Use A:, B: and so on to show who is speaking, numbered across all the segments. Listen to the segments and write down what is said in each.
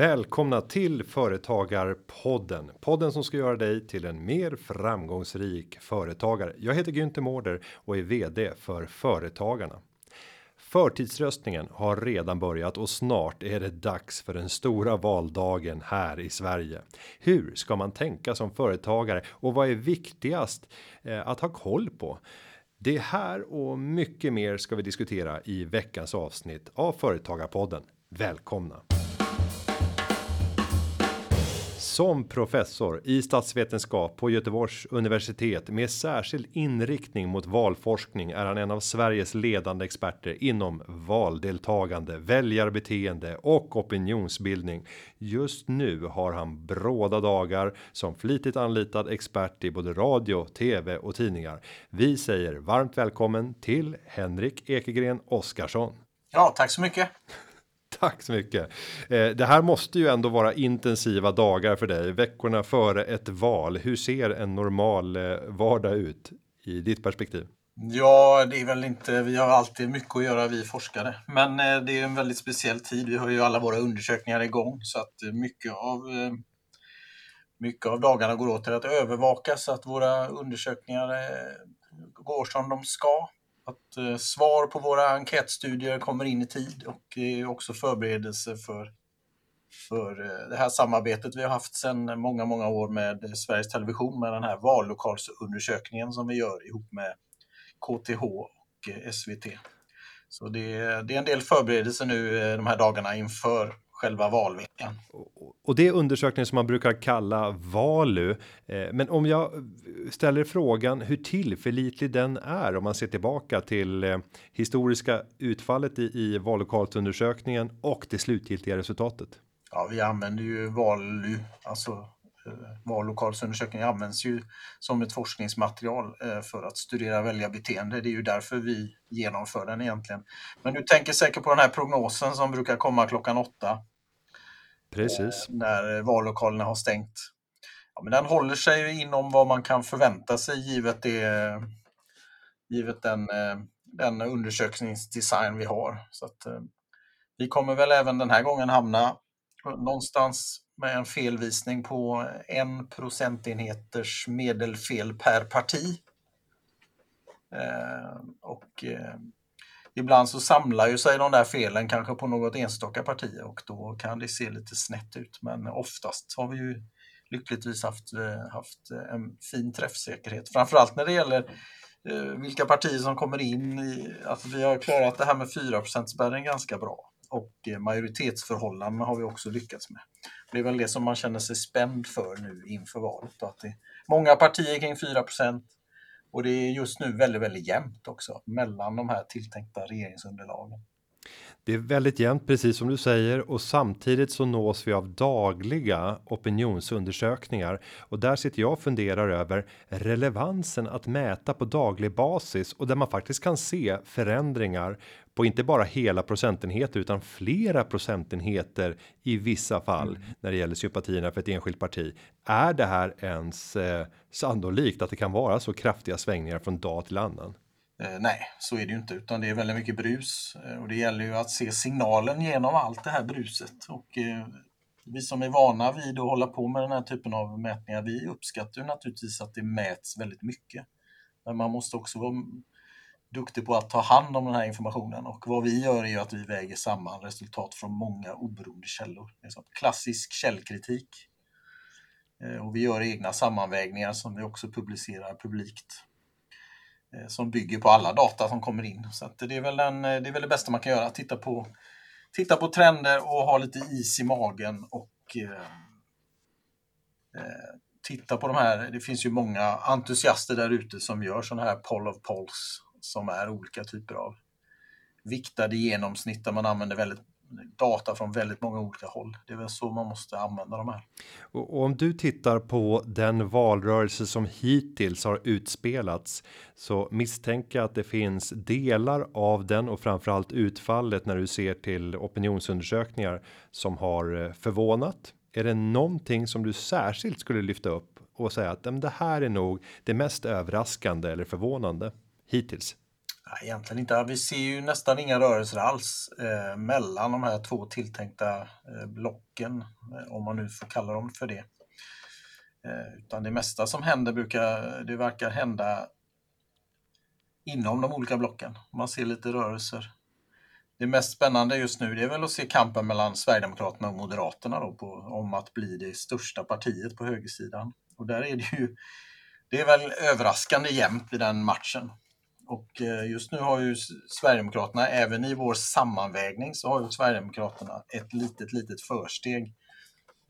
A: Välkomna till Företagarpodden. Podden som ska göra dig till en mer framgångsrik företagare. Jag heter Günther Mårder och är VD för Företagarna. Förtidsröstningen har redan börjat och snart är det dags för den stora valdagen här i Sverige. Hur ska man tänka som företagare och vad är viktigast eh, att ha koll på? Det här och mycket mer ska vi diskutera i veckans avsnitt av Företagarpodden. Välkomna! Som professor i statsvetenskap på Göteborgs universitet med särskild inriktning mot valforskning är han en av Sveriges ledande experter inom valdeltagande, väljarbeteende och opinionsbildning. Just nu har han bråda dagar som flitigt anlitad expert i både radio, tv och tidningar. Vi säger varmt välkommen till Henrik Ekegren Oskarsson.
B: Ja, tack så mycket.
A: Tack så mycket. Eh, det här måste ju ändå vara intensiva dagar för dig veckorna före ett val. Hur ser en normal eh, vardag ut i ditt perspektiv?
B: Ja, det är väl inte. Vi har alltid mycket att göra, vi forskare, men eh, det är en väldigt speciell tid. Vi har ju alla våra undersökningar igång så att eh, mycket av eh, mycket av dagarna går åt till att övervaka så att våra undersökningar eh, går som de ska att eh, svar på våra enkätstudier kommer in i tid och det är också förberedelse för, för eh, det här samarbetet vi har haft sedan många, många år med Sveriges Television med den här vallokalsundersökningen som vi gör ihop med KTH och eh, SVT. Så det, det är en del förberedelser nu eh, de här dagarna inför själva valveckan.
A: Och det är undersökningen som man brukar kalla Valu. Eh, men om jag ställer frågan hur tillförlitlig den är om man ser tillbaka till eh, historiska utfallet i, i vallokalsundersökningen och det slutgiltiga resultatet.
B: Ja, vi använder ju Valu, alltså eh, vallokalsundersökningen används ju som ett forskningsmaterial för att studera väljarbeteende. Det är ju därför vi genomför den egentligen. Men du tänker säkert på den här prognosen som brukar komma klockan åtta
A: Precis.
B: Eh, när vallokalerna har stängt. Ja, men den håller sig inom vad man kan förvänta sig givet, det, givet den, eh, den undersökningsdesign vi har. Så att, eh, vi kommer väl även den här gången hamna någonstans med en felvisning på en procentenheters medelfel per parti. Eh, och eh, ibland så samlar ju sig de där felen kanske på något enstaka parti och då kan det se lite snett ut. Men oftast har vi ju lyckligtvis haft, eh, haft en fin träffsäkerhet. Framförallt när det gäller eh, vilka partier som kommer in. I, att vi har klarat det här med 4% spärren ganska bra och majoritetsförhållandena majoritetsförhållanden har vi också lyckats med. Det är väl det som man känner sig spänd för nu inför valet. Att det är många partier kring 4% och det är just nu väldigt, väldigt jämnt också mellan de här tilltänkta regeringsunderlagen.
A: Det är väldigt jämnt, precis som du säger, och samtidigt så nås vi av dagliga opinionsundersökningar och där sitter jag och funderar över relevansen att mäta på daglig basis och där man faktiskt kan se förändringar på inte bara hela procentenheter utan flera procentenheter i vissa fall mm. när det gäller sympatierna för ett enskilt parti. Är det här ens eh, sannolikt att det kan vara så kraftiga svängningar från dag till annan?
B: Eh, nej, så är det ju inte, utan det är väldigt mycket brus eh, och det gäller ju att se signalen genom allt det här bruset. Och eh, vi som är vana vid att hålla på med den här typen av mätningar, vi uppskattar ju naturligtvis att det mäts väldigt mycket. Men man måste också vara duktig på att ta hand om den här informationen och vad vi gör är ju att vi väger samman resultat från många oberoende källor. Det är klassisk källkritik. Eh, och vi gör egna sammanvägningar som vi också publicerar publikt eh, som bygger på alla data som kommer in. Så det, är väl en, eh, det är väl det bästa man kan göra, titta på, titta på trender och ha lite is i magen och eh, titta på de här. Det finns ju många entusiaster där ute som gör sådana här poll of polls som är olika typer av viktade genomsnitt där man använder väldigt data från väldigt många olika håll. Det är väl så man måste använda de här.
A: Och, och om du tittar på den valrörelse som hittills har utspelats så misstänker jag att det finns delar av den och framförallt utfallet när du ser till opinionsundersökningar som har eh, förvånat. Är det någonting som du särskilt skulle lyfta upp och säga att det här är nog det mest överraskande eller förvånande hittills?
B: Egentligen inte. Vi ser ju nästan inga rörelser alls eh, mellan de här två tilltänkta eh, blocken, eh, om man nu får kalla dem för det. Eh, utan det mesta som händer brukar, det verkar hända inom de olika blocken. Man ser lite rörelser. Det mest spännande just nu det är väl att se kampen mellan Sverigedemokraterna och Moderaterna då på, om att bli det största partiet på högersidan. Och där är det ju, det är väl överraskande jämnt i den matchen. Och eh, just nu har ju Sverigedemokraterna, även i vår sammanvägning, så har ju Sverigedemokraterna ett litet, litet försteg.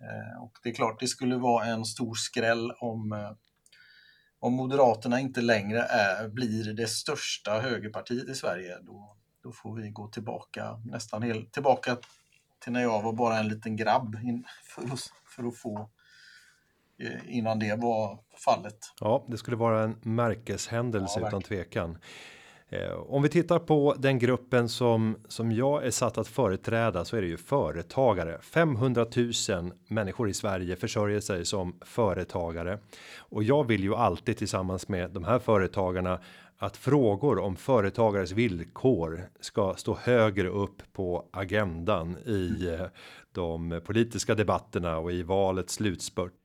B: Eh, och det är klart, det skulle vara en stor skräll om, eh, om Moderaterna inte längre är, blir det största högerpartiet i Sverige. Då, då får vi gå tillbaka, nästan helt tillbaka till när jag var bara en liten grabb för, för att få innan det var fallet.
A: Ja, det skulle vara en märkeshändelse ja, utan tvekan. Eh, om vi tittar på den gruppen som som jag är satt att företräda så är det ju företagare. 500 000 människor i Sverige försörjer sig som företagare och jag vill ju alltid tillsammans med de här företagarna att frågor om företagares villkor ska stå högre upp på agendan i eh, de politiska debatterna och i valets slutspurt.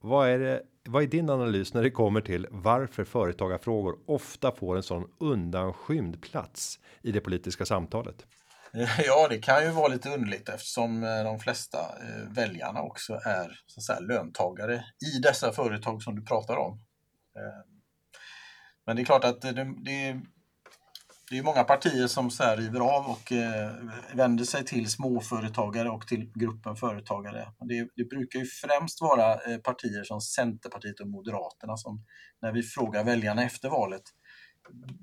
A: Vad är det? Vad är din analys när det kommer till varför företagarfrågor ofta får en sån undanskymd plats i det politiska samtalet?
B: Ja, det kan ju vara lite underligt eftersom eh, de flesta eh, väljarna också är så att säga, löntagare i dessa företag som du pratar om. Eh, men det är klart att det, det, det är många partier som så här river av och eh, vänder sig till småföretagare och till gruppen företagare. Det, det brukar ju främst vara eh, partier som Centerpartiet och Moderaterna som när vi frågar väljarna efter valet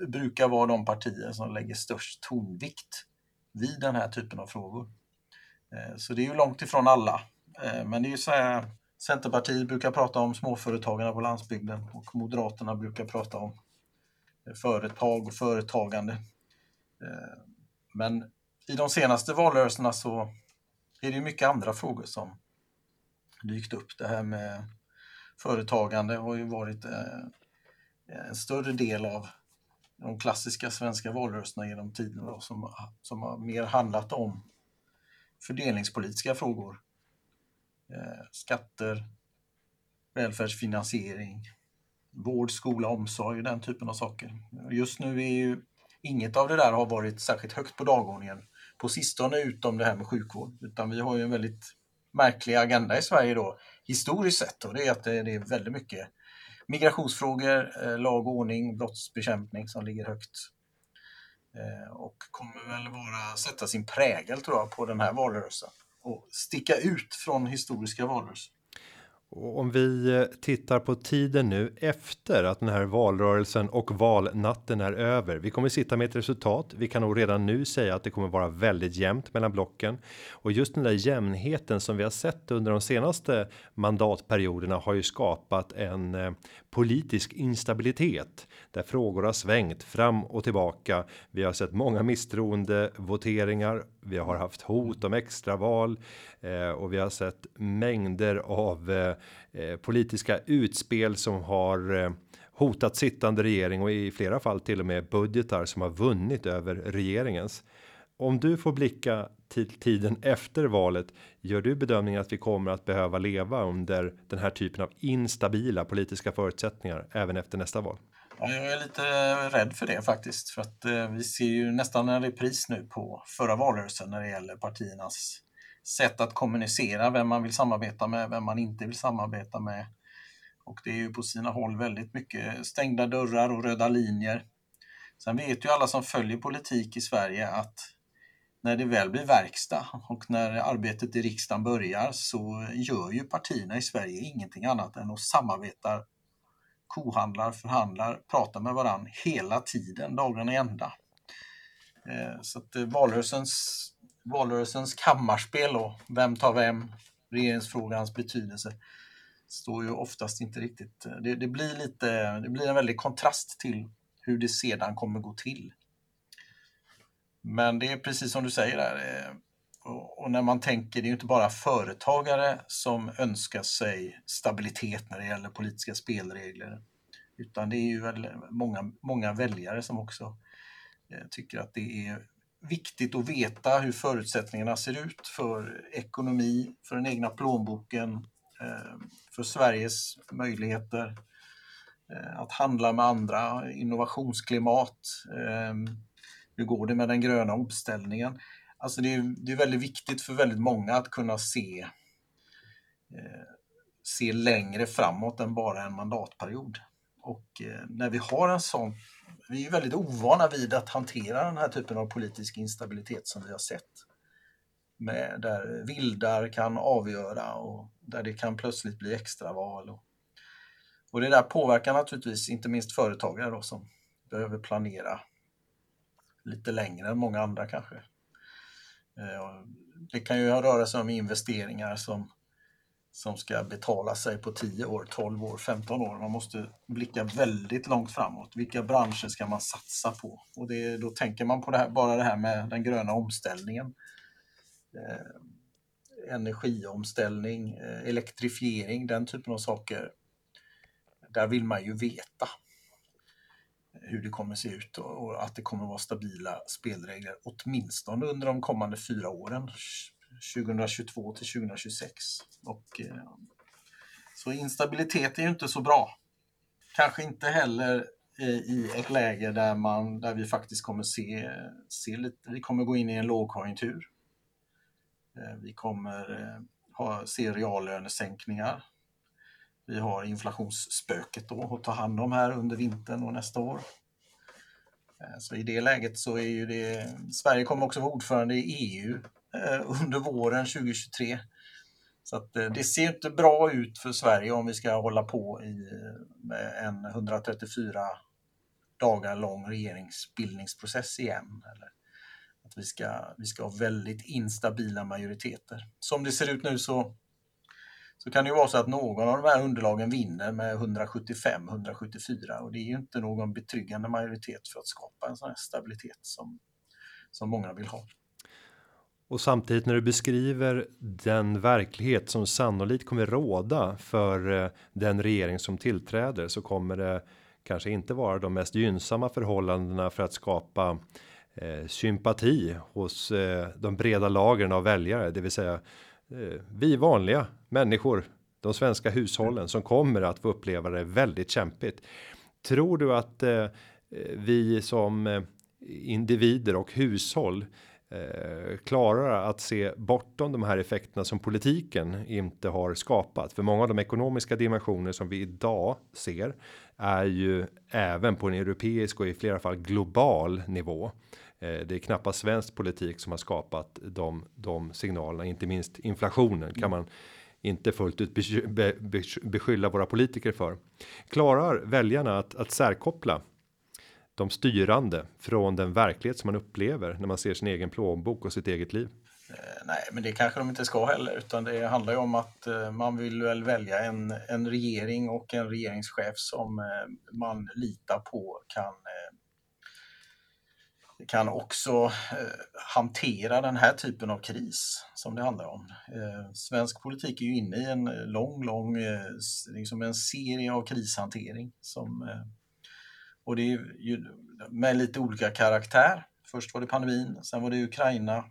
B: brukar vara de partier som lägger störst tonvikt vid den här typen av frågor. Eh, så det är ju långt ifrån alla. Eh, men det är ju så här, Centerpartiet brukar prata om småföretagarna på landsbygden och Moderaterna brukar prata om företag och företagande. Eh, men i de senaste valrörelserna så är det mycket andra frågor som dykt upp. Det här med företagande har ju varit eh, en större del av de klassiska svenska valrörelserna genom tiden som, som har mer handlat om fördelningspolitiska frågor. Eh, skatter, välfärdsfinansiering, vård, skola, omsorg, den typen av saker. Just nu är ju inget av det där har varit särskilt högt på dagordningen på sistone utom det här med sjukvård. Utan vi har ju en väldigt märklig agenda i Sverige då historiskt sett och det är att det är väldigt mycket migrationsfrågor, eh, lag och ordning, brottsbekämpning som ligger högt. Eh, och kommer väl vara, sätta sin prägel tror jag på den här valrörelsen och sticka ut från historiska valrörelser.
A: Och om vi eh, tittar på tiden nu efter att den här valrörelsen och valnatten är över. Vi kommer sitta med ett resultat. Vi kan nog redan nu säga att det kommer vara väldigt jämnt mellan blocken och just den där jämnheten som vi har sett under de senaste mandatperioderna har ju skapat en eh, politisk instabilitet där frågor har svängt fram och tillbaka. Vi har sett många misstroende voteringar. Vi har haft hot om extraval eh, och vi har sett mängder av eh Eh, politiska utspel som har eh, hotat sittande regering och i flera fall till och med budgetar som har vunnit över regeringens. Om du får blicka till tiden efter valet, gör du bedömningen att vi kommer att behöva leva under den här typen av instabila politiska förutsättningar även efter nästa val?
B: Ja, jag är lite eh, rädd för det faktiskt, för att eh, vi ser ju nästan en repris nu på förra valrörelsen när det gäller partiernas sätt att kommunicera, vem man vill samarbeta med, vem man inte vill samarbeta med. Och det är ju på sina håll väldigt mycket stängda dörrar och röda linjer. Sen vet ju alla som följer politik i Sverige att när det väl blir verkstad och när arbetet i riksdagen börjar så gör ju partierna i Sverige ingenting annat än att samarbeta, kohandlar, förhandlar, pratar med varandra hela tiden, dagarna i ända. Eh, så att eh, valrörelsens, valrörelsens kammarspel och vem tar vem, regeringsfrågans betydelse, står ju oftast inte riktigt... Eh, det, det, blir lite, det blir en väldig kontrast till hur det sedan kommer gå till. Men det är precis som du säger där. Eh, och när man tänker, det är ju inte bara företagare som önskar sig stabilitet när det gäller politiska spelregler. Utan det är ju många, många väljare som också eh, tycker att det är viktigt att veta hur förutsättningarna ser ut för ekonomi, för den egna plånboken, eh, för Sveriges möjligheter eh, att handla med andra, innovationsklimat. Eh, hur går det med den gröna omställningen? Alltså det, är, det är väldigt viktigt för väldigt många att kunna se, se längre framåt än bara en mandatperiod. Och när vi har en sån, vi är väldigt ovana vid att hantera den här typen av politisk instabilitet som vi har sett. Med, där vildar kan avgöra och där det kan plötsligt bli extraval. Och, och det där påverkar naturligtvis inte minst företagare då, som behöver planera lite längre än många andra kanske. Eh, det kan ju röra sig om investeringar som, som ska betala sig på 10 år, 12 år, 15 år. Man måste blicka väldigt långt framåt. Vilka branscher ska man satsa på? Och det, då tänker man på det här, bara det här med den gröna omställningen. Eh, energiomställning, eh, elektrifiering, den typen av saker. Där vill man ju veta hur det kommer se ut och, att det kommer vara stabila spelregler åtminstone under de kommande fyra åren, 2022 till 2026. Och, eh, så instabilitet är ju inte så bra. Kanske inte heller eh, i ett läge där, man, där vi faktiskt kommer se, se lite, vi kommer gå in i en lågkonjunktur. Eh, vi kommer eh, ha, se reallönesänkningar. Vi har inflationsspöket då att ta hand om här under vintern och nästa år. Så i det läget så är ju det, Sverige kommer också vara ordförande i EU Eh, under våren 2023. Så att eh, det ser inte bra ut för Sverige om vi ska hålla på i en 134 dagar lång regeringsbildningsprocess igen. Eller att vi ska, vi ska ha väldigt instabila majoriteter. Som det ser ut nu så så kan det ju vara så att någon av de här underlagen vinner med 175-174 och det är ju inte någon betryggande majoritet för att skapa en sån här stabilitet som, som många vill ha.
A: Och samtidigt när du beskriver den verklighet som sannolikt kommer råda för eh, den regering som tillträder så kommer det kanske inte vara de mest gynnsamma förhållandena för att skapa eh, sympati hos eh, de breda lagren av väljare, det vill säga Eh, vi vanliga människor, de svenska hushållen som kommer att få uppleva det väldigt kämpigt. Tror du att eh, vi som eh, individer och hushåll eh, klarar att se bortom de här effekterna som politiken inte har skapat. För många av de ekonomiska dimensioner som vi idag ser är ju även på en europeisk och i flera fall global nivå. Eh, det är knappast svensk politik som har skapat de, de signalerna, inte minst inflationen kan man inte fullt ut beskylla våra politiker för. Klarar väljarna att, att särkoppla de styrande från den verklighet som man upplever när man ser sin egen plånbok och sitt eget liv?
B: Eh, nej, men det kanske de inte ska heller, utan det handlar ju om att eh, man vill väl välja en, en regering och en regeringschef som eh, man litar på kan kan också hantera den här typen av kris som det handlar om. Svensk politik är ju inne i en lång, lång, liksom en serie av krishantering som och det är ju med lite olika karaktär. Först var det pandemin, sen var det Ukraina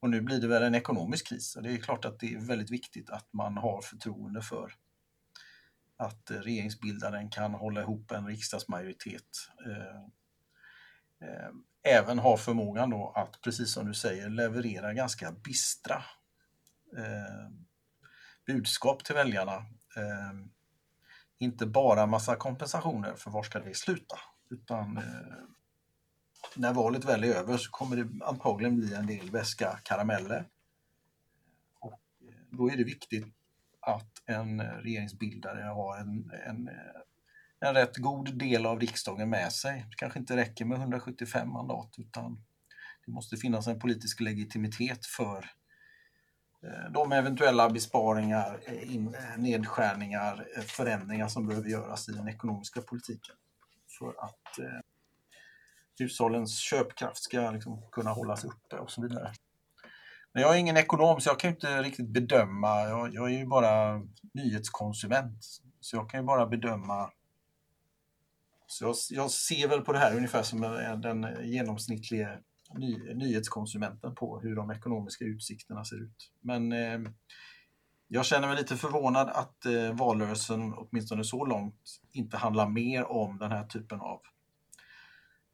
B: och nu blir det väl en ekonomisk kris. Och det är klart att det är väldigt viktigt att man har förtroende för att regeringsbildaren kan hålla ihop en riksdagsmajoritet eh, eh, även ha förmågan då att, precis som du säger, leverera ganska bistra eh, budskap till väljarna. Inte bara massa kompensationer för var ska det sluta, utan eh, när valet väl är över så kommer det antagligen bli en del väska karameller. Och eh, då är det viktigt att en eh, regeringsbildare har en, en eh, en rätt god del av riksdagen med sig. Det kanske inte räcker med 175 mandat utan det måste finnas en politisk legitimitet för Eh, de eventuella besparingar, eh, eh, nedskärningar, förändringar som behöver göras i den ekonomiska politiken för att eh, hushållens köpkraft ska liksom kunna hållas uppe och så vidare. Men jag är ingen ekonom så jag kan inte riktigt bedöma, jag, jag är ju bara nyhetskonsument. Så jag kan ju bara bedöma Så jag, jag ser väl på det här ungefär som den genomsnittliga ny, nyhetskonsumenten på hur de ekonomiska utsikterna ser ut. Men eh, jag känner mig lite förvånad att eh, valrörelsen, åtminstone så långt, inte handlar mer om den här typen av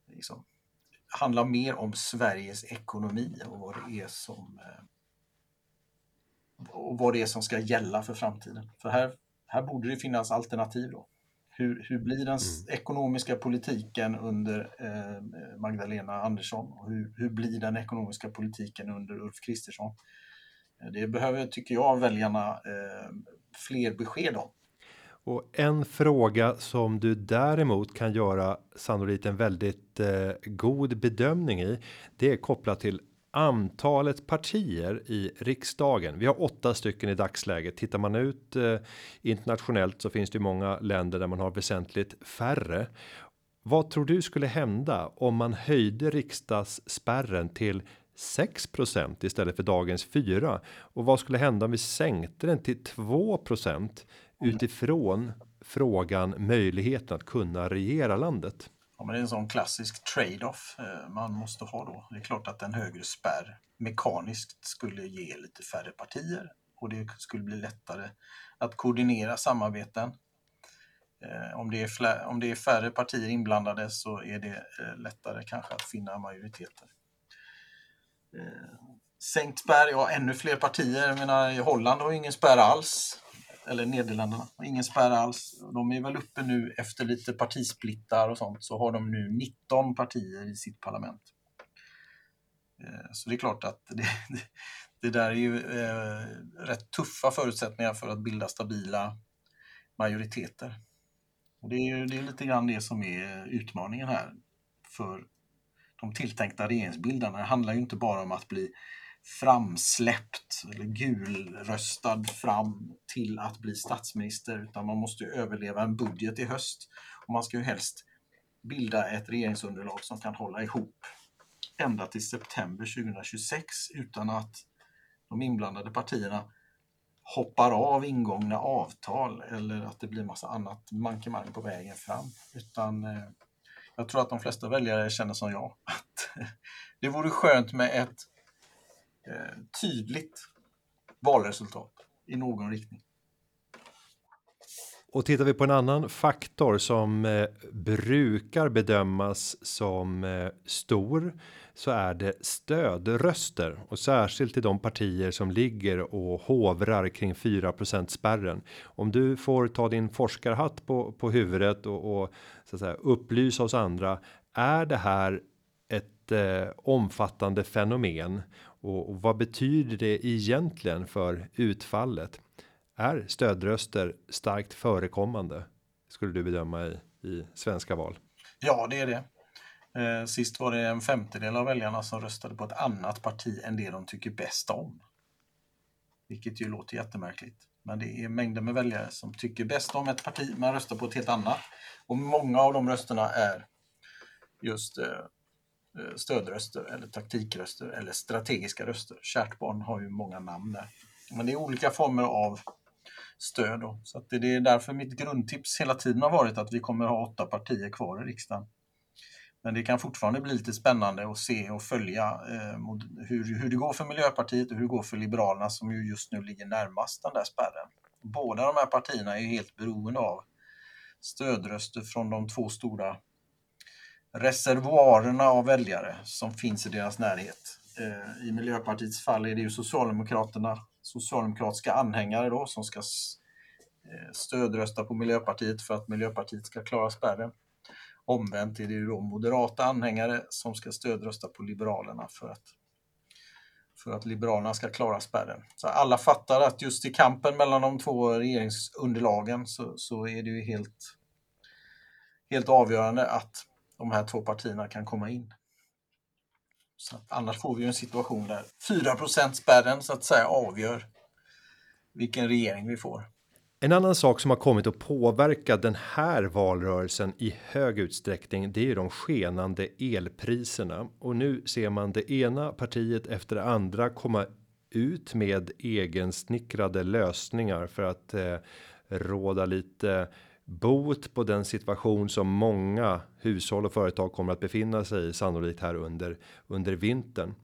B: liksom, handlar mer om Sveriges ekonomi och vad det är som eh, och vad det är som ska gälla för framtiden. För här, här borde det finnas alternativ då. Hur, hur blir den mm. ekonomiska politiken under eh, Magdalena Andersson? Och hur, hur blir den ekonomiska politiken under Ulf Kristersson? Eh, det behöver, tycker jag, väljarna eh, fler besked om.
A: Och en fråga som du däremot kan göra sannolikt en väldigt eh, god bedömning i. Det är kopplat till antalet partier i riksdagen. Vi har åtta stycken i dagsläget. Tittar man ut eh, internationellt så finns det ju många länder där man har väsentligt färre. Vad tror du skulle hända om man höjde riksdagsspärren till 6% istället för dagens 4 och vad skulle hända om vi sänkte den till 2% utifrån frågan möjligheten att kunna regera landet?
B: Ja, men det är en sån klassisk trade-off eh, man måste ha då. Det är klart att en högre spärr mekaniskt skulle ge lite färre partier och det skulle bli lättare att koordinera samarbeten. Eh, om det, är om det är färre partier inblandade så är det eh, lättare kanske att finna majoriteter. Eh, sänkt spärr, ja ännu fler partier. Jag menar, Holland har ju ingen spärr alls eller Nederländerna, har ingen spärr alls. De är väl uppe nu efter lite partisplittar och sånt så har de nu 19 partier i sitt parlament. Så det är klart att det, det, där är ju rätt tuffa förutsättningar för att bilda stabila majoriteter. Och det är, det är lite grann det som är utmaningen här för de tilltänkta regeringsbildarna. Det handlar ju inte bara om att bli framsläppt eller gulröstad fram till att bli statsminister utan man måste överleva en budget i höst. Och man ska ju helst bilda ett regeringsunderlag som kan hålla ihop ända till september 2026 utan att de inblandade partierna hoppar av ingångna avtal eller att det blir massa annat mankemang på vägen fram. Utan eh, jag tror att de flesta väljare känner som jag. att Det vore skönt med ett eh, tydligt valresultat i någon riktning.
A: Och tittar vi på en annan faktor som eh, brukar bedömas som stor så är det stödröster och särskilt till de partier som ligger och hovrar kring 4 spärren. Om du får ta din forskarhatt på på huvudet och, och så att säga upplysa oss andra. Är det här ett eh, omfattande fenomen och, och vad betyder det egentligen för utfallet? Är stödröster starkt förekommande? Skulle du bedöma i, i svenska val?
B: Ja, det är det. Eh, sist var det en femtedel av väljarna som röstade på ett annat parti än det de tycker bäst om. Vilket ju låter jättemärkligt. Men det är mängder med väljare som tycker bäst om ett parti men röstar på ett helt annat. Och många av de rösterna är just eh, eh stödröster eller taktikröster eller strategiska röster. Kärt barn har ju många namn där. Men det är olika former av stöd. Då. Så det är därför mitt grundtips hela tiden har varit att vi kommer ha åtta partier kvar i riksdagen. Men det kan fortfarande bli lite spännande att se och följa eh, hur, hur det går för Miljöpartiet och hur det går för Liberalerna som ju just nu ligger närmast den där spärren. Båda de här partierna är helt beroende av stödröster från de två stora reservoarerna av väljare som finns i deras närhet. Eh, I Miljöpartiets fall är det ju Socialdemokraterna, socialdemokratiska anhängare då som ska eh, stödrösta på Miljöpartiet för att Miljöpartiet ska klara spärren. Omvänt är det ju då moderata anhängare som ska stödrösta på Liberalerna för att, för att Liberalerna ska klara spärren. Så alla fattar att just i kampen mellan de två regeringsunderlagen så, så är det ju helt, helt avgörande att de här två partierna kan komma in. Så annars får vi en situation där 4% spärren så att säga avgör vilken regering vi får.
A: En annan sak som har kommit att påverka den här valrörelsen i hög utsträckning. Det är ju de skenande elpriserna och nu ser man det ena partiet efter det andra komma ut med egensnickrade lösningar för att eh, råda lite bot på den situation som många hushåll och företag kommer att befinna sig i sannolikt här under under vintern.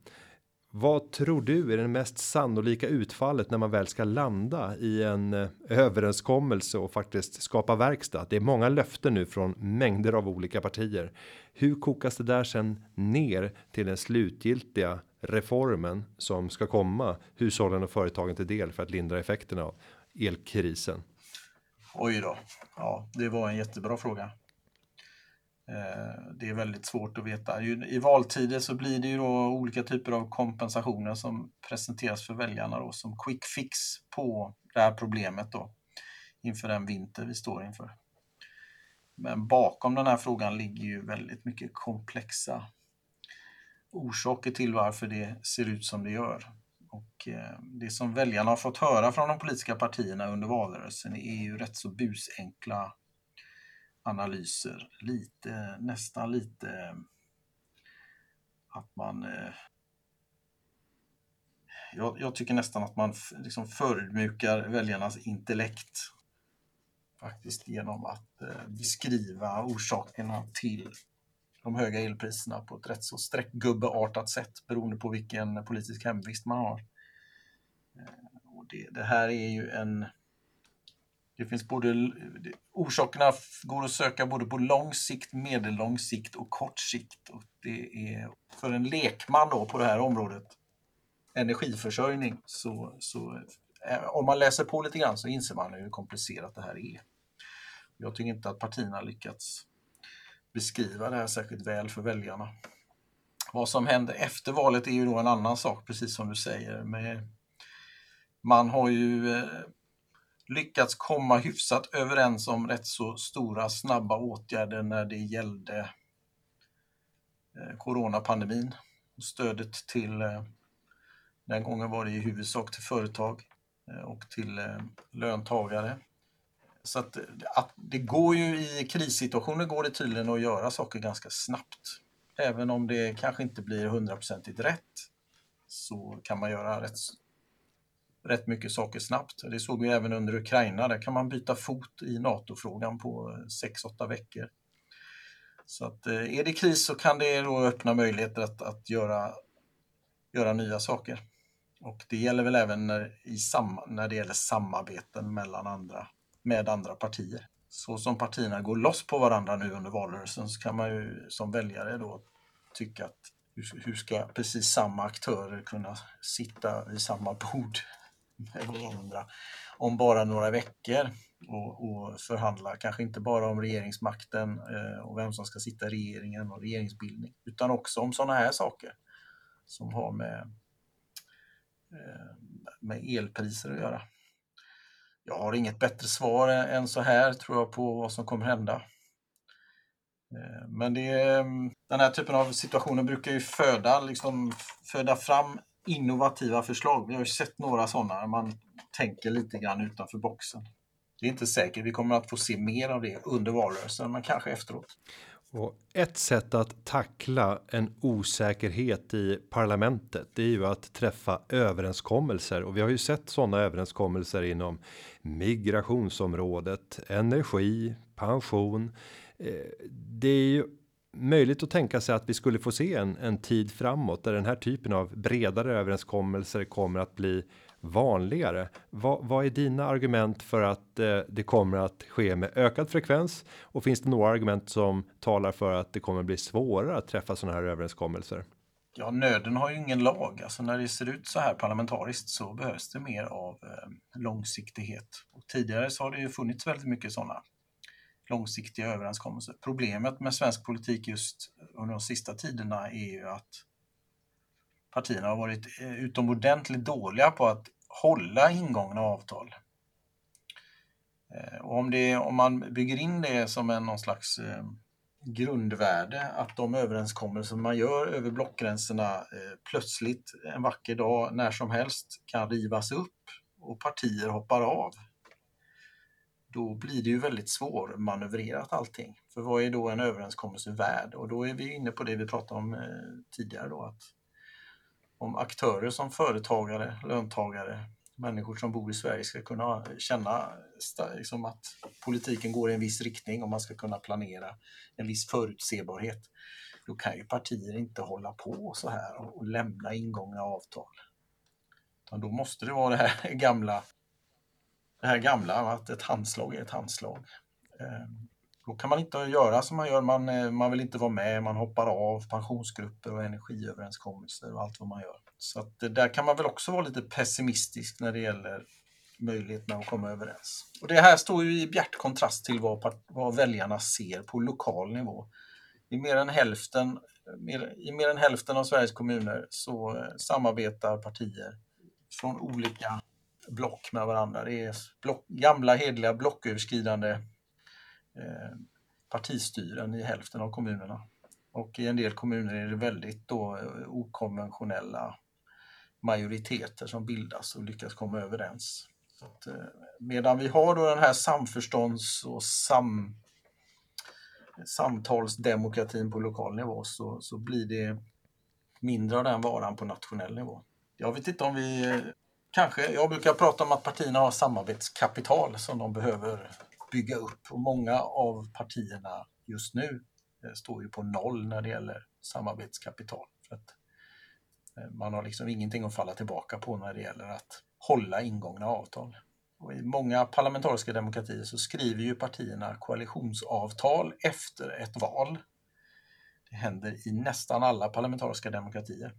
A: Vad tror du är det mest sannolika utfallet när man väl ska landa i en eh, överenskommelse och faktiskt skapa verkstad? Det är många löften nu från mängder av olika partier. Hur kokas det där sen ner till den slutgiltiga reformen som ska komma hushållen och företagen till del för att lindra effekterna av elkrisen?
B: Oj då. Ja, det var en jättebra fråga. Eh, det är väldigt svårt att veta. I valtider så blir det ju då olika typer av kompensationer som presenteras för väljarna då, som quick fix på det här problemet då inför den vinter vi står inför. Men bakom den här frågan ligger ju väldigt mycket komplexa orsaker till varför det ser ut som det gör. Och eh, det som väljarna har fått höra från de politiska partierna under valrörelsen är ju rätt så busenkla analyser. Lite, nästan lite eh, att man... Eh, jag, jag tycker nästan att man liksom förödmjukar väljarnas intellekt faktiskt genom att eh, beskriva orsakerna till de höga elpriserna på ett rätt så streckgubbeartat sätt beroende på vilken politisk hemvist man har. Eh, och det, det här är ju en det finns både, orsakerna går att söka både på lång sikt, medellång sikt och kort sikt. Och det är för en lekman då på det här området, energiförsörjning, så, så eh, om man läser på lite grann så inser man hur komplicerat det här är. Jag tycker inte att partierna lyckats beskriva det här särskilt väl för väljarna. Vad som händer efter valet är ju då en annan sak, precis som du säger. Men man har ju eh, lyckats komma hyfsat överens om rätt så stora snabba åtgärder när det gällde eh, coronapandemin. Stödet till, eh, den gången var det i huvudsak till företag eh, och till löntagare. Så att, att det går ju i krissituationer går det tydligen att göra saker ganska snabbt. Även om det kanske inte blir hundraprocentigt rätt så kan man göra rätt rätt mycket saker snabbt. Det såg vi även under Ukraina. Där kan man byta fot i NATO-frågan på eh, 6-8 veckor. Så att, eh, är det kris så kan det då öppna möjligheter att, att göra, göra nya saker. Och det gäller väl även när, i sam, när det gäller samarbeten mellan andra, med andra partier. Så som partierna går loss på varandra nu under valrörelsen så kan man ju som väljare då tycka att hur ska precis samma aktörer kunna sitta vid samma bord varandra om bara några veckor och, och förhandla, kanske inte bara om regeringsmakten eh, och vem som ska sitta i regeringen och regeringsbildning, utan också om sådana här saker som har med, eh, med elpriser att göra. Jag har inget bättre svar än så här tror jag på vad som kommer hända. Eh, men det, mm, den här typen av situationer brukar ju föda, liksom, föda fram innovativa förslag. Vi har ju sett några sådana, man tänker lite grann utanför boxen. Det är inte säkert vi kommer att få se mer av det under valrörelsen, men kanske efteråt.
A: Och ett sätt att tackla en osäkerhet i parlamentet, det är ju att träffa överenskommelser och vi har ju sett sådana överenskommelser inom migrationsområdet, energi, pension. Eh, det är ju möjligt att tänka sig att vi skulle få se en, en tid framåt där den här typen av bredare överenskommelser kommer att bli vanligare. Vad, vad är dina argument för att eh, det kommer att ske med ökad frekvens? Och finns det några argument som talar för att det kommer bli svårare att träffa sådana här överenskommelser?
B: Ja, nöden har ju ingen lag. Alltså när det ser ut så här parlamentariskt så behövs det mer av eh, långsiktighet. Och tidigare så har det ju funnits väldigt mycket sådana långsiktiga överenskommelser. Problemet med svensk politik just under de sista tiderna är ju att partierna har varit eh, utomordentligt dåliga på att hålla ingångna avtal. Eh, och om, det, om man bygger in det som en någon slags eh, grundvärde att de överenskommelser man gör över blockgränserna plötsligt en vacker dag när som helst kan rivas upp och partier hoppar av då blir det ju väldigt svårmanövrerat allting. För vad är då en överenskommelse värd? Och då är vi inne på det vi pratade om eh, tidigare då, att om aktörer som företagare, löntagare, människor som bor i Sverige ska kunna känna liksom att politiken går i en viss riktning och man ska kunna planera en viss förutsebarhet. Då kan ju partier inte hålla på så här och lämna ingångna avtal. Utan då måste det vara det här gamla, det här gamla att ett handslag är ett handslag. Ehm, då kan man inte göra som man gör, man, eh, man vill inte vara med, man hoppar av pensionsgrupper och energiöverenskommelser och allt vad man gör. Så att där kan man väl också vara lite pessimistisk när det gäller möjligheterna att komma överens. Och det här står ju i bjärt kontrast till vad, vad väljarna ser på lokal nivå. I mer än hälften, mer, i mer än hälften av Sveriges kommuner så eh, samarbetar partier från olika block med varandra. Det är block, gamla hedliga blocköverskridande eh, partistyren i hälften av kommunerna. Och i en del kommuner är det väldigt då eh, okonventionella majoriteter som bildas och lyckas komma överens. Att, eh, medan vi har då den här samförstånds och sam, samtalsdemokratin på lokal nivå så, så blir det mindre av den varan på nationell nivå. Jag vet inte om vi eh, kanske, jag brukar prata om att partierna har samarbetskapital som de behöver bygga upp och många av partierna just nu eh, står ju på noll när det gäller samarbetskapital. För att eh, man har liksom ingenting att falla tillbaka på när det gäller att hålla ingångna avtal. Och I många parlamentariska demokratier så skriver ju partierna koalitionsavtal efter ett val. Det händer i nästan alla parlamentariska demokratier.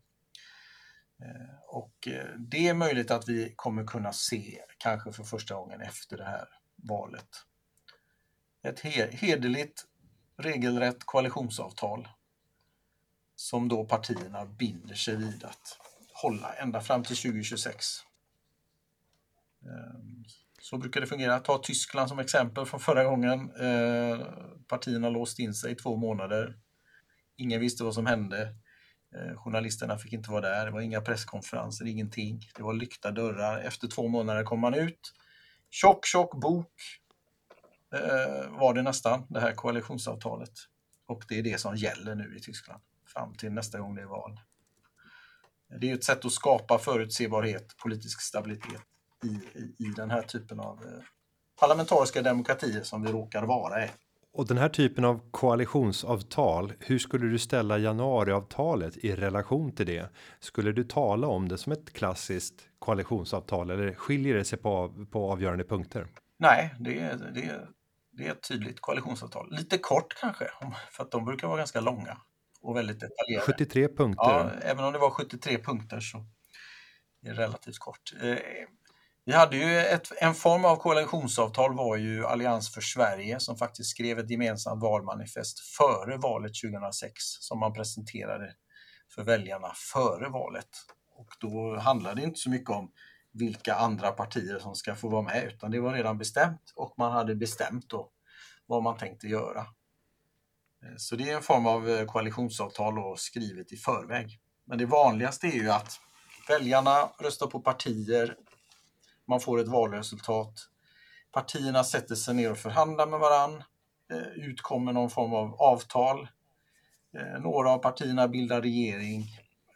B: Eh, och eh, det är möjligt att vi kommer kunna se, kanske för första gången efter det här valet, ett hederligt, regelrätt koalitionsavtal som då partierna binder sig vid att hålla ända fram till 2026. Ehm, så brukar det fungera. Ta Tyskland som exempel från förra gången. Eh, partierna låst in sig i två månader. Ingen visste vad som hände. Eh, journalisterna fick inte vara där. Det var inga presskonferenser, ingenting. Det var lyckta dörrar. Efter två månader kom man ut. Tjock, tjock bok eh, var det nästan, det här koalitionsavtalet. Och det är det som gäller nu i Tyskland fram till nästa gång det är val. Det är ett sätt att skapa förutsebarhet, politisk stabilitet i, i, i den här typen av eh, parlamentariska demokratier som vi råkar vara i.
A: Och den här typen av koalitionsavtal, hur skulle du ställa januariavtalet i relation till det? Skulle du tala om det som ett klassiskt koalitionsavtal eller skiljer det sig på, på avgörande punkter?
B: Nej, det, det, det är ett tydligt koalitionsavtal. Lite kort kanske, för att de brukar vara ganska långa och väldigt detaljerade.
A: 73 punkter.
B: Ja, även om det var 73 punkter så är det relativt kort. Vi hade ju ett, en form av koalitionsavtal var ju Allians för Sverige som faktiskt skrev ett gemensamt valmanifest före valet 2006 som man presenterade för väljarna före valet. Och då handlade det inte så mycket om vilka andra partier som ska få vara med utan det var redan bestämt och man hade bestämt då vad man tänkte göra. Eh, så det är en form av eh, koalitionsavtal och skrivet i förväg. Men det vanligaste är ju att väljarna röstar på partier, man får ett valresultat, partierna sätter sig ner och förhandlar med varann, eh, utkommer någon form av avtal, eh, några av partierna bildar regering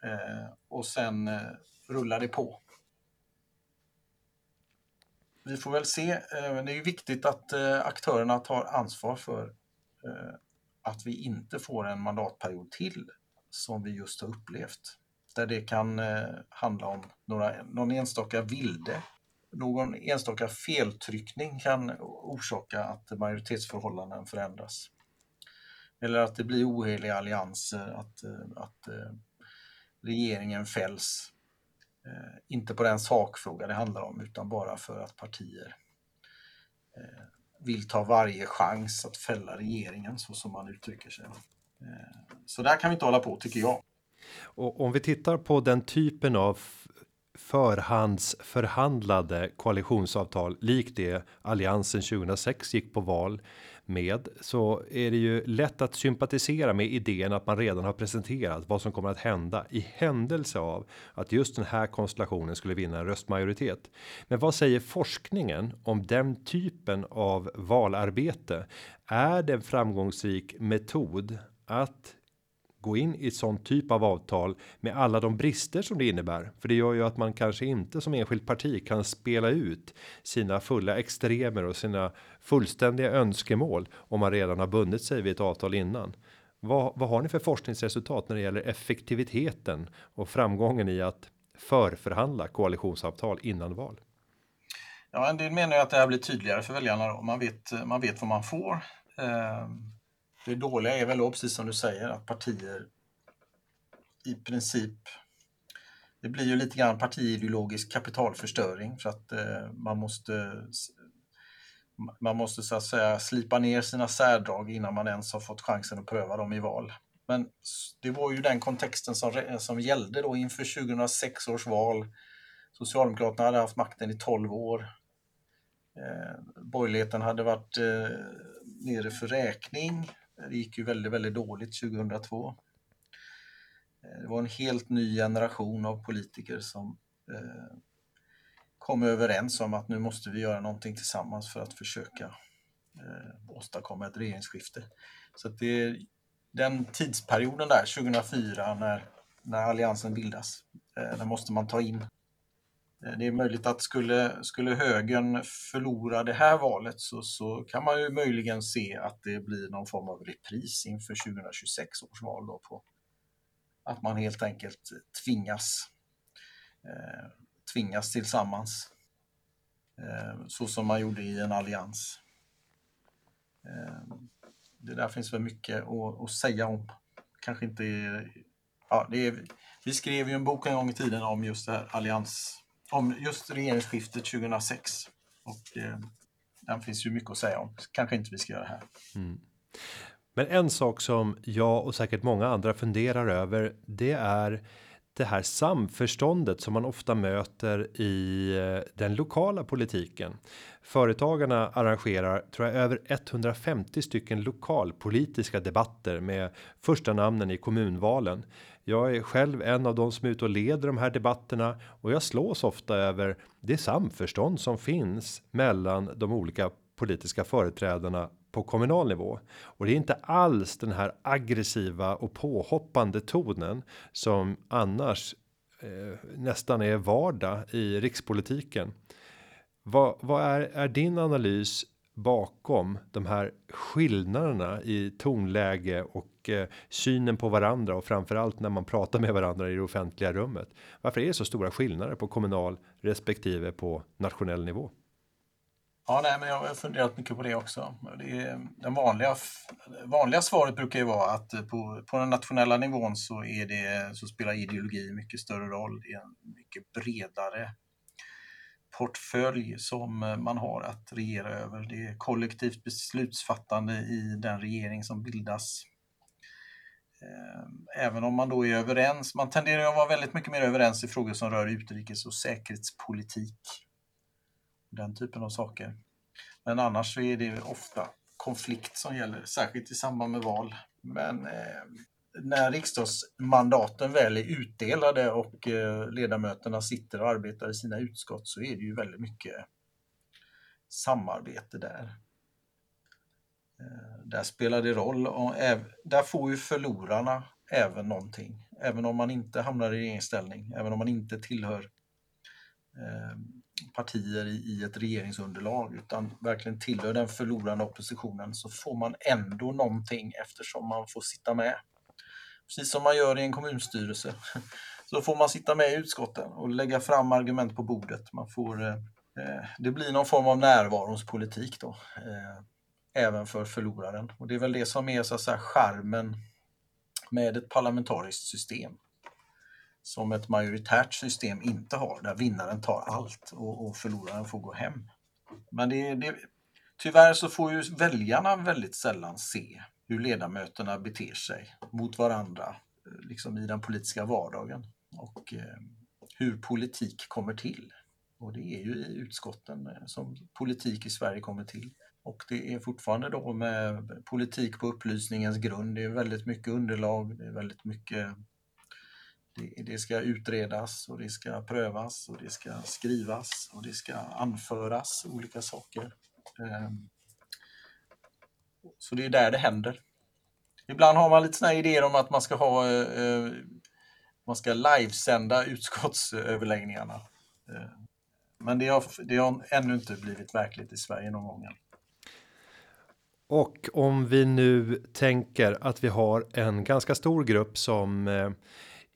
B: eh, och sen rullar det på. Vi får väl se. Det är ju viktigt att aktörerna tar ansvar för att vi inte får en mandatperiod till som vi just har upplevt. Där det kan handla om några, någon enstaka vilde, någon enstaka feltryckning kan orsaka att majoritetsförhållanden förändras. Eller att det blir oheliga allianser, att, eh, att eh, regeringen fälls eh, inte på den sakfråga det handlar om utan bara för att partier vill ta varje chans att fälla regeringen så som man uttrycker sig. Så där kan vi inte hålla på tycker jag.
A: Och om vi tittar på den typen av förhandsförhandlade koalitionsavtal likt det alliansen 2006 gick på val med så är det ju lätt att sympatisera med idén att man redan har presenterat vad som kommer att hända i händelse av att just den här konstellationen skulle vinna en röstmajoritet. Men vad säger forskningen om den typen av valarbete? Är det en framgångsrik metod att gå in i sån typ av avtal med alla de brister som det innebär. För det gör ju att man kanske inte som enskilt parti kan spela ut sina fulla extremer och sina fullständiga önskemål om man redan har bundit sig vid ett avtal innan. Vad, vad har ni för forskningsresultat när det gäller effektiviteten och framgången i att förförhandla koalitionsavtal innan val?
B: Ja, en del menar ju att det här blir tydligare för väljarna. Då. Man, vet, man vet vad man får. Ehm, det dåliga är väl då, precis som du säger, att partier i princip det blir ju lite grann partiideologisk kapitalförstöring för att eh, man måste man måste så att säga slipa ner sina särdrag innan man ens har fått chansen att pröva dem i val. Men det var ju den kontexten som, som gällde då inför 2006 års val. Socialdemokraterna hade haft makten i 12 år. Eh, borgerligheten hade varit eh, nere för räkning. Det gick ju väldigt, väldigt dåligt 2002. Eh, det var en helt ny generation av politiker som eh, kom överens om att nu måste vi göra någonting tillsammans för att försöka eh, åstadkomma ett regeringsskifte. Så att det, den tidsperioden där, 2004, när, när Alliansen bildas, eh, där måste man ta in Eh, det är möjligt att skulle, skulle högern förlora det här valet så, så kan man ju möjligen se att det blir någon form av repris inför 2026 års val. Då på att man helt enkelt tvingas, eh, tvingas tillsammans. Eh, så som man gjorde i en allians. Eh, det där finns väl mycket att, att säga om. Kanske inte... Ja, det är, vi skrev ju en bok en gång i tiden om just det här allians om just regeringsskiftet 2006. Och eh, den finns ju mycket att säga om. Kanske inte vi ska göra här. Mm.
A: Men en sak som jag och säkert många andra funderar över, det är det här samförståndet som man ofta möter i eh, den lokala politiken. Företagarna arrangerar tror jag över 150 stycken lokalpolitiska debatter med första namnen i kommunvalen. Jag är själv en av de som är ute och leder de här debatterna och jag slås ofta över det samförstånd som finns mellan de olika politiska företrädarna på kommunal nivå och det är inte alls den här aggressiva och påhoppande tonen som annars eh, nästan är vardag i rikspolitiken. Vad, vad är, är din analys bakom de här skillnaderna i tonläge och eh, synen på varandra och framförallt när man pratar med varandra i det offentliga rummet. Varför är det så stora skillnader på kommunal respektive på nationell nivå?
B: Ja, nej, men jag har funderat mycket på det också. Det är, den vanliga, vanliga svaret brukar ju vara att eh, på, på den nationella nivån så, är det, så spelar ideologi mycket större roll. Det är en mycket bredare portfölj som eh, man har att regera över. Det är kollektivt beslutsfattande i den regering som bildas. Eh, även om man då är överens, man tenderar att vara väldigt mycket mer överens i frågor som rör utrikes och säkerhetspolitik den typen av saker. Men annars så är det ofta konflikt som gäller, särskilt i samband med val. Men eh, när riksdagsmandaten väl är utdelade och eh, ledamöterna sitter och arbetar i sina utskott så är det ju väldigt mycket samarbete där. Eh, där spelar det roll och där får ju förlorarna även någonting. Även om man inte hamnar i regeringsställning, även om man inte tillhör eh, partier i ett regeringsunderlag utan verkligen tillhör den förlorande oppositionen så får man ändå någonting eftersom man får sitta med. Precis som man gör i en kommunstyrelse så får man sitta med i utskotten och lägga fram argument på bordet. Man får, eh, eh det blir någon form av närvaronspolitik då, eh, även för förloraren. Och det är väl det som är så att säga charmen med ett parlamentariskt system som ett majoritärt system inte har, där vinnaren tar allt och, och förloraren får gå hem. Men det, det, tyvärr så får ju väljarna väldigt sällan se hur ledamöterna beter sig mot varandra eh, liksom i den politiska vardagen och eh, hur politik kommer till. Och det är ju i utskotten eh, som politik i Sverige kommer till. Och det är fortfarande då med politik på upplysningens grund. Det är väldigt mycket underlag, det är väldigt mycket det, det, ska utredas och det ska prövas och det ska skrivas och det ska anföras olika saker. Ehm, så det är där det händer. Ibland har man lite såna idéer om att man ska ha eh, man ska livesända utskottsöverläggningarna. Ehm, men det har, det har ännu inte blivit verkligt i Sverige någon gång.
A: Och om vi nu tänker att vi har en ganska stor grupp som eh,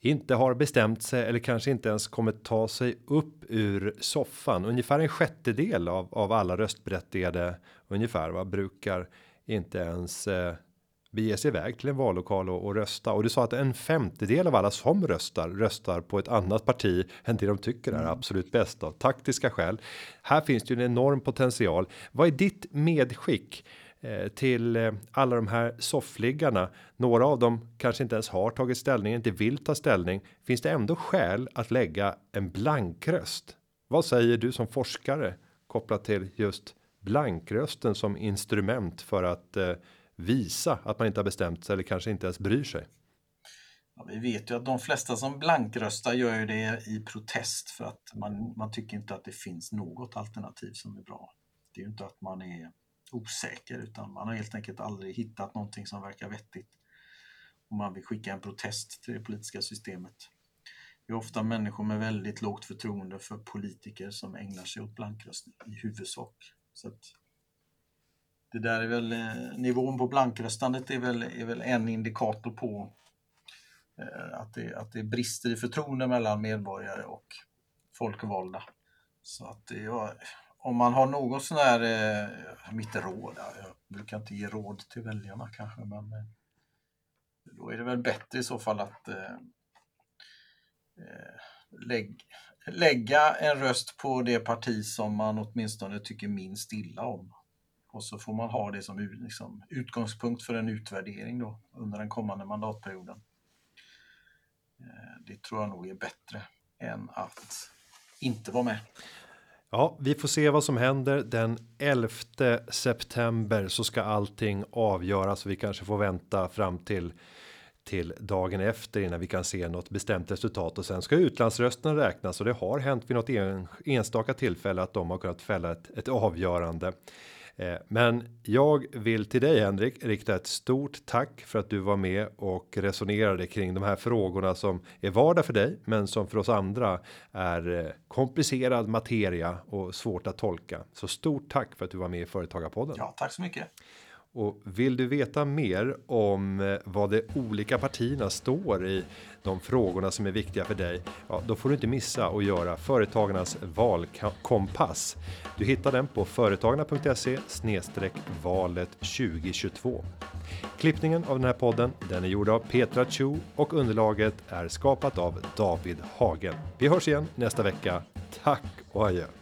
A: inte har bestämt sig eller kanske inte ens kommer ta sig upp ur soffan. Ungefär en sjättedel av av alla röstberättigade ungefär vad brukar inte ens eh, bege sig iväg till en vallokal och, och rösta och du sa att en femtedel av alla som röstar röstar på ett annat parti än det de tycker är absolut bäst av taktiska skäl. Här finns det ju en enorm potential. Vad är ditt medskick? Eh, till eh, alla de här soffliggarna. Några av dem kanske inte ens har tagit ställning, inte vill ta ställning. Finns det ändå skäl att lägga en blankröst? Vad säger du som forskare kopplat till just blankrösten som instrument för att eh, visa att man inte har bestämt sig eller kanske inte ens bryr sig?
B: Ja, vi vet ju att de flesta som blankröstar gör ju det i protest för att man, man tycker inte att det finns något alternativ som är bra. Det är ju inte att man är osäker utan man har helt enkelt aldrig hittat någonting som verkar vettigt. Och man vill skicka en protest till det politiska systemet. Det är ofta människor med väldigt lågt förtroende för politiker som ägnar sig åt blankröstning i huvudsak. Så att det där är väl eh, nivån på blankröstandet är väl, är väl en indikator på eh, att, det, att det brister i förtroende mellan medborgare och folkvalda. Så att det var, om man har något sån här, eh, mitt råd, jag brukar inte ge råd till väljarna kanske, men eh, då är det väl bättre i så fall att eh, eh, lägg, lägga en röst på det parti som man åtminstone tycker minst illa om. Och så får man ha det som liksom, utgångspunkt för en utvärdering då under den kommande mandatperioden. Eh, det tror jag nog är bättre än att inte vara med.
A: Ja, vi får se vad som händer den 11 september så ska allting avgöras. Vi kanske får vänta fram till till dagen efter innan vi kan se något bestämt resultat och sen ska utlandsrösterna räknas och det har hänt vid något enstaka tillfälle att de har kunnat fälla ett, ett avgörande. Eh, men jag vill till dig Henrik rikta ett stort tack för att du var med och resonerade kring de här frågorna som är vardag för dig, men som för oss andra är eh, komplicerad materia och svårt att tolka. Så stort tack för att du var med i Företagarpodden.
B: Ja, tack så mycket.
A: Och vill du veta mer om eh, vad de olika partierna står i de frågorna som är viktiga för dig, ja, då får du inte missa att göra Företagarnas valkompass. Du hittar den på företagarna.se valet 2022. Klippningen av den här podden, den är gjord av Petra Chu och underlaget är skapat av David Hagen. Vi hörs igen nästa vecka. Tack och adjö.